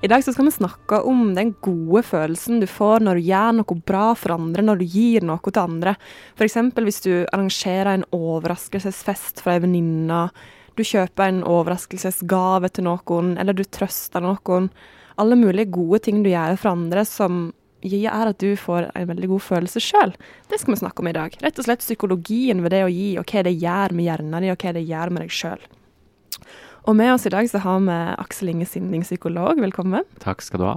I dag skal vi snakke om den gode følelsen du får når du gjør noe bra for andre, når du gir noe til andre. F.eks. hvis du arrangerer en overraskelsesfest for ei venninne, du kjøper en overraskelsesgave til noen, eller du trøster noen. Alle mulige gode ting du gjør for andre som gjør at du får en veldig god følelse sjøl. Det skal vi snakke om i dag. Rett og slett psykologien ved det å gi, og hva det gjør med hjernen din, og hva det gjør med deg sjøl. Og med oss i dag så har vi Aksel Inge Sinding, psykolog. Velkommen. Takk skal du ha.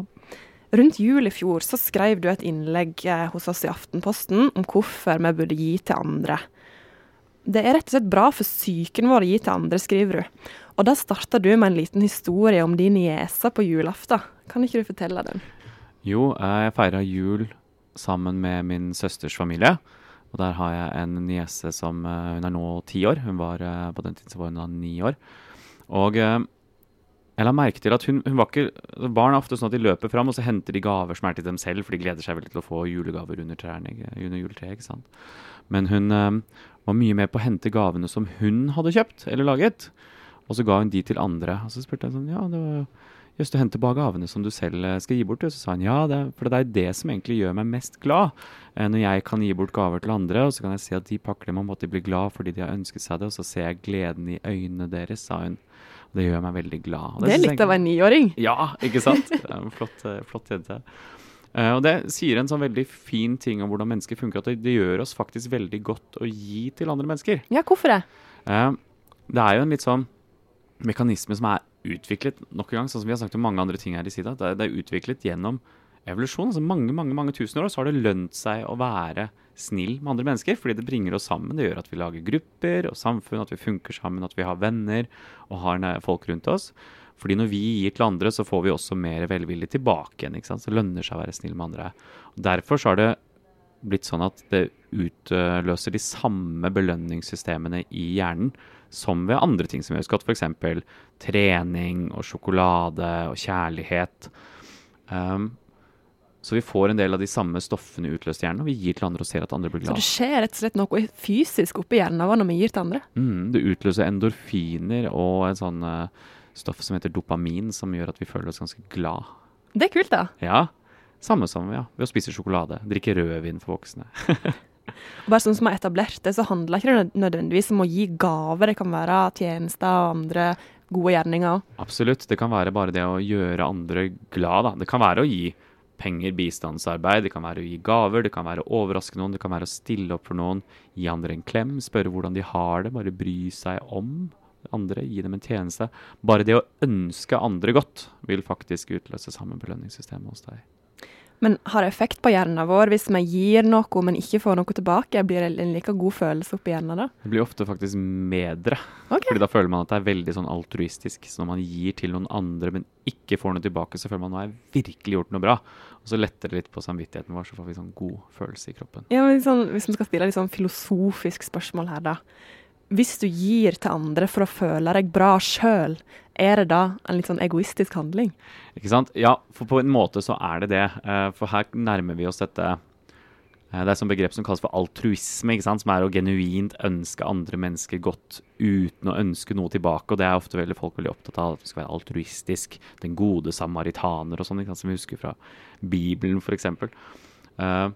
Rundt jul i fjor så skrev du et innlegg eh, hos oss i Aftenposten om hvorfor vi burde gi til andre. Det er rett og slett bra for psyken vår å gi til andre, skriver du. Og da starta du med en liten historie om din niese på julaften. Kan ikke du fortelle den? Jo, jeg feira jul sammen med min søsters familie. Og der har jeg en niese som eh, Hun er nå ti år. Hun var, eh, på den tiden så var hun da ni år. Og eh, jeg la merke til at hun, hun var ikke altså Barn er ofte sånn at de løper fram og så henter de gaver som er til dem selv, for de gleder seg veldig til å få julegaver under, trærne, under juletreet. ikke sant? Men hun um, var mye med på å hente gavene som hun hadde kjøpt eller laget. Og så ga hun de til andre. Og så spurte jeg sånn Ja, det var Jøss, du henter bare gavene som du selv eh, skal gi bort. Og så sa han ja, det, for det er det som egentlig gjør meg mest glad. Eh, når jeg kan gi bort gaver til andre, og så kan jeg se at de pakker dem om at de blir glad fordi de har ønsket seg det, og så ser jeg gleden i øynene deres, sa hun. Det gjør meg veldig glad. Det, det, er litt av en niåring. Ja, ikke sant? Det er en flott, eh, flott jente. Uh, og det sier en sånn veldig fin ting om hvordan mennesker funker, at det, det, gjør oss faktisk veldig godt å gi til andre mennesker. Ja, hvorfor det? Uh, det er jo en litt sånn mekanisme som er utviklet nok en gang, sånn som vi har sagt om mange andre ting her i sida. Det, det, er utviklet gjennom evolusjon. altså Mange mange, mange tusen år så har det lønt seg å være snill med andre mennesker, fordi det bringer oss sammen. Det gjør at vi lager grupper og samfunn, at vi funker sammen, at vi har venner og har folk rundt oss. Fordi når vi gir til andre, så får vi også mer velvillig tilbake igjen. ikke sant? Så det lønner seg å være snill med andre. Og derfor så har det blitt sånn at det utløser de samme belønningssystemene i hjernen som ved andre ting som gjøres godt, f.eks. trening og sjokolade og kjærlighet. Um, så vi får en del av de samme stoffene utløst i hjernen, og vi gir til andre og ser at andre blir glad. Så det skjer rett og slett noe fysisk oppi hjernen vår når vi gir til andre? Mm, det utløser endorfiner og en sånn uh, stoff som heter dopamin, som gjør at vi føler oss ganske glad. Det er kult, da. Ja. Samme som ja, ved å spise sjokolade. Drikke rødvin for voksne. Bare sånn som har etablert det, så handler ikke det nødvendigvis om å gi gaver. Det kan være tjenester og andre gode gjerninger. Absolutt. Det kan være bare det å gjøre andre glad. Da. Det kan være å gi penger, bistandsarbeid, det kan være å gi gaver, det kan være å overraske noen, det kan være å stille opp for noen, gi andre en klem, spørre hvordan de har det, bare bry seg om andre, gi dem en tjeneste. Bare det å ønske andre godt vil faktisk utløse samme belønningssystemet hos deg. Men har det effekt på hjernen vår hvis vi gir noe, men ikke får noe tilbake? Blir det en like god følelse oppi hjernen da? Det blir ofte faktisk bedre. Okay. Fordi da føler man at det er veldig sånn altruistisk. Så når man gir til noen andre, men ikke får noe tilbake, så føler man at nå har jeg virkelig gjort noe bra. Og så letter det litt på samvittigheten vår, så får vi sånn god følelse i kroppen. Ja, men sånn, Hvis vi skal stille litt sånn filosofisk spørsmål her, da. Hvis du gir til andre for å føle deg bra sjøl, er det da en litt sånn egoistisk handling? Ikke sant? Ja, for på en måte så er det det. Eh, for her nærmer vi oss dette eh, Det er et begrep som kalles for altruisme, ikke sant? som er å genuint ønske andre mennesker godt uten å ønske noe tilbake. Og det er ofte veldig folk veldig opptatt av, at det skal være altruistisk. Den gode samaritaner og sånn, som vi husker fra Bibelen f.eks. Uh,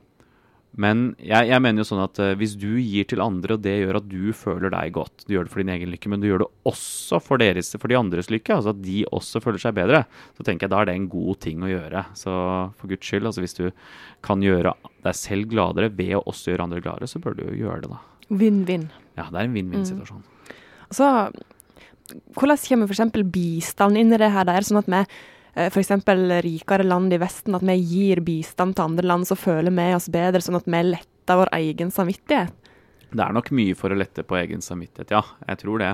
men jeg, jeg, mener jo sånn at uh, hvis du gir til andre, og det gjør at du føler deg godt, du gjør det for din egen lykke, men du gjør det også for, deres, for de andres lykke, altså at de også føler seg bedre, så tenker jeg da er det en god ting å gjøre. Så for guds skyld, altså hvis du kan gjøre deg selv gladere ved å også gjøre andre gladere, så bør du jo gjøre det, da. Vinn-vinn. Ja, det er en vinn-vinn-situasjon. Mm. Så hvordan kommer f.eks. bistand inn i det her der, sånn at vi Eh, f.eks. rikere land i Vesten, at vi gir bistand til andre land, så føler vi oss bedre, sånn at vi letter vår egen samvittighet? Det er nok mye for å lette på egen samvittighet, ja. Jeg tror det.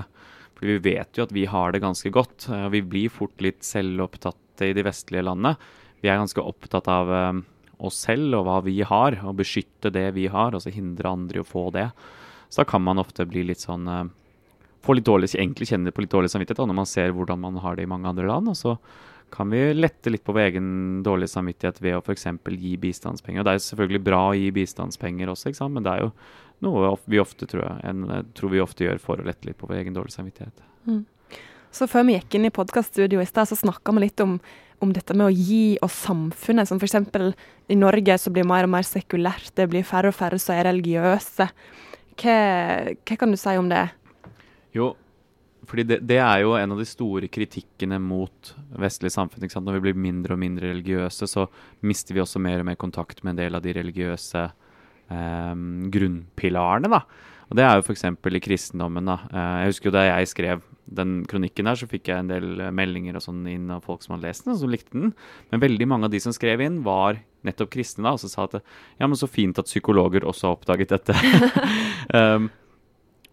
For vi vet jo at vi har det ganske godt. Eh, vi blir fort litt selvopptatte i de vestlige landene. Vi er ganske opptatt av eh, oss selv og hva vi har, og beskytte det vi har, og så hindre andre i å få det. Så da kan man ofte bli litt sånn Få litt dårlig, egentlig kjenne på litt dårlig samvittighet da, når man ser hvordan man har det i mange andre land. og så kan vi lette litt på vår egen dårlige samvittighet ved å f.eks. gi bistandspenger. Og det er selvfølgelig bra å gi bistandspenger også, men det er jo noe vi ofte tror, jeg, en, tror vi ofte gjør for å lette litt på vår egen dårlige samvittighet. Mm. Så før vi gikk inn i podkaststudioet i stad, så snakka vi litt om, om, dette med å gi og samfunnet. Som f.eks. i Norge så blir det mer og mer sekulært. Det blir færre og færre som er religiøse. Hva, hva kan du si om det? Jo, fordi det, det, er jo en av de store kritikkene mot vestlig samfunn. Når vi blir mindre og mindre religiøse, så mister vi også mer og mer kontakt med en del av de religiøse eh, grunnpilarene. da. Og Det er jo f.eks. i kristendommen. da. Eh, jeg husker jo Da jeg skrev den kronikken der, så fikk jeg en del eh, meldinger og sånn inn av folk som hadde lest den, og som likte den. Men veldig mange av de som skrev inn, var nettopp kristne. da, Og så sa at ja, men så fint at psykologer også har oppdaget dette. um,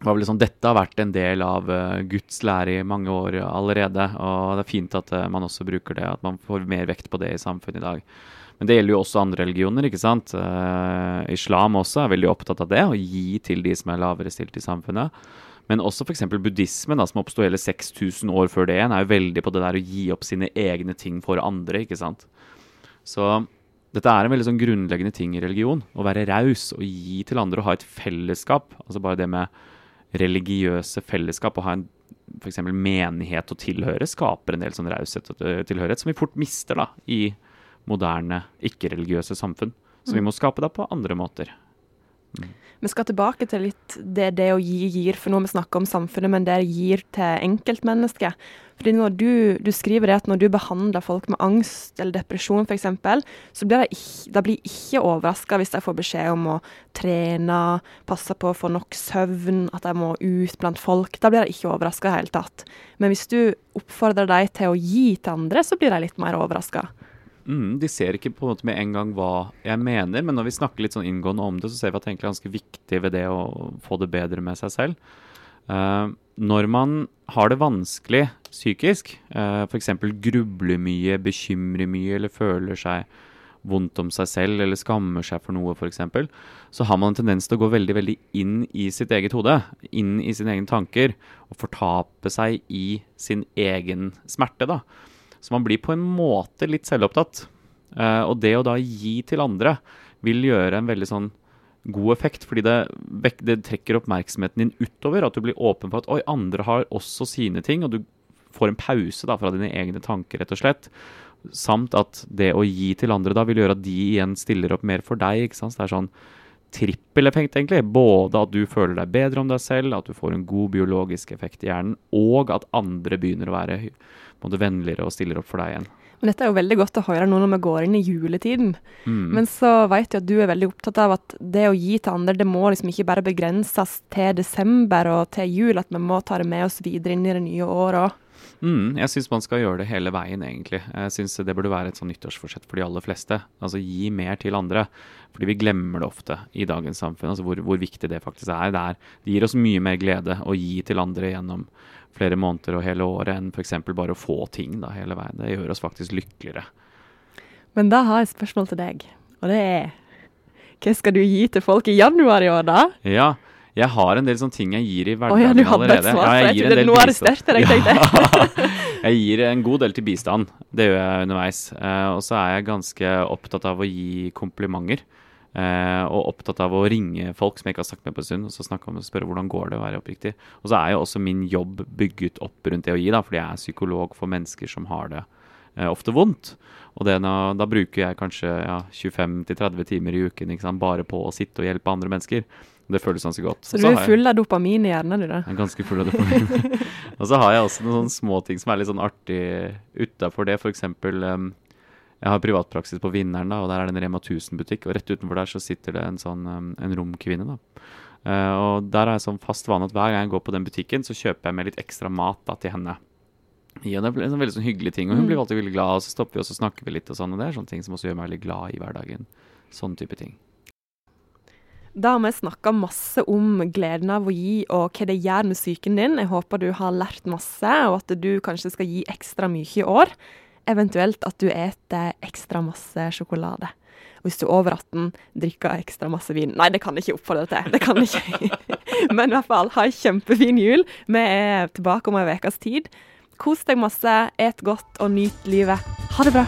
var vel liksom, Dette har vært en del av uh, Guds lære i mange år allerede. Og det er fint at uh, man også bruker det, at man får mer vekt på det i samfunnet i dag. Men det gjelder jo også andre religioner. ikke sant? Uh, islam også er veldig opptatt av det, å gi til de som er lavere stilt i samfunnet. Men også f.eks. buddhismen, da, som oppsto hele 6000 år før det igjen, er jo veldig på det der å gi opp sine egne ting for andre. ikke sant? Så dette er en veldig sånn grunnleggende ting i religion. Å være raus og gi til andre og ha et fellesskap. Altså bare det med religiøse fellesskap, å ha en f.eks. menighet å tilhøre, skaper en del sånn raushet og tilhørighet som vi fort mister da, i moderne, ikke-religiøse samfunn. Så vi mm. må skape det på andre måter. Mm. Vi skal tilbake til litt det det å gi gir, for nå har vi snakka om samfunnet, men det gir til enkeltmennesket. Fordi når du, du, skriver det at når du behandler folk med angst eller depresjon f.eks., så blir de ikke, blir overraska hvis de får beskjed om å trene, passe på å få nok søvn, at de må ut blant folk. Da blir de ikke overraska i det hele tatt. Men hvis du oppfordrer dem til å gi til andre, så blir de litt mer overraska. Mm, de ser ikke på en måte med en gang hva jeg mener, men når vi snakker litt sånn inngående om det, så ser vi at det egentlig er ganske viktig ved det å få det bedre med seg selv. Uh, når man har det vanskelig psykisk, uh, f.eks. grubler mye, bekymrer mye eller føler seg vondt om seg selv eller skammer seg for noe f.eks., så har man en tendens til å gå veldig veldig inn i sitt eget hode, inn i sine egne tanker, og fortape seg i sin egen smerte. da. Så man blir på en måte litt selvopptatt. Uh, og det å da gi til andre vil gjøre en veldig sånn god effekt, fordi det, det, trekker oppmerksomheten din utover. At du blir åpen for at oi, andre har også sine ting, og du får en pause da, fra dine egne tanker, rett og slett. Samt at det å gi til andre da vil gjøre at de igjen stiller opp mer for deg. ikke sant? Så det er sånn trippeleffekt, egentlig. Både at du føler deg bedre om deg selv, at du får en god biologisk effekt i hjernen, og at andre begynner å være både vennligere og stiller opp for deg igjen. Men dette er jo veldig godt å høre nå når vi går inn i juletiden. Mm. Men så vet jeg at du er veldig opptatt av at det å gi til andre, det må liksom ikke bare begrenses til desember og til jul, at vi må ta det med oss videre inn i det nye året òg. Mm, jeg syns man skal gjøre det hele veien, egentlig. Jeg syns det burde være et sånn nyttårsforsett for de aller fleste. Altså gi mer til andre. Fordi vi glemmer det ofte i dagens samfunn, altså hvor, hvor viktig det faktisk er. Det, er. det gir oss mye mer glede å gi til andre gjennom flere måneder og hele året enn f.eks. bare å få ting da, hele veien. Det gjør oss faktisk lykkeligere. Men da har jeg et spørsmål til deg, og det er Hva skal du gi til folk i januar i år, da? Ja, jeg har en del sånne ting jeg gir i hverdagen. Oh, ja, allerede. svar, ja, jeg, jeg trodde nå arresterte deg, tenkte jeg. gir en god del til bistand. Det gjør jeg underveis. Uh, og så er jeg ganske opptatt av å gi komplimenter. Uh, og opptatt av å ringe folk som jeg ikke har snakket med på en stund, og så snakke om og spørre hvordan går det å være oppriktig. Og så er jo også min jobb bygget opp rundt det å gi, da, fordi jeg er psykolog for mennesker som har det uh, ofte vondt. Og det, da, bruker jeg kanskje ja, 25-30 timer i uken sant, bare på å sitte og hjelpe andre mennesker. Det føles ganske godt. Så du er full av dopamin i hjernen, du da? Jeg er ganske full av dopamin. og så har jeg også noen sånne små ting som er litt sånn artig utafor det. Eksempel um, jeg har privatpraksis på Vinneren, da, og der er det en Rema 1000-butikk. Og rett utenfor der så sitter det en sånn um, en romkvinne. da. Uh, og der er jeg sånn fast vane at hver gang jeg går på den butikken, så kjøper jeg med litt ekstra mat da, til henne. Ja, det er en veldig sånn hyggelig ting, og hun mm. blir alltid veldig glad. Og så stopper vi og så snakker vi litt, og sånn, og det er sånne ting som også gjør meg veldig glad i hverdagen. Sånn type ting. Da har vi snakka masse om gleden av å gi og hva det gjør med psyken din. Jeg håper du har lært masse, og at du kanskje skal gi ekstra mye i år. Eventuelt at du eter ekstra masse sjokolade. Og hvis du er over 18, drikker ekstra masse vin. Nei, det kan jeg ikke oppfordre til. Det kan jeg ikke. Men i hvert fall, ha en kjempefin jul. Vi er tilbake om en ukes tid. Kos deg masse, et godt og nyt livet. Ha det bra.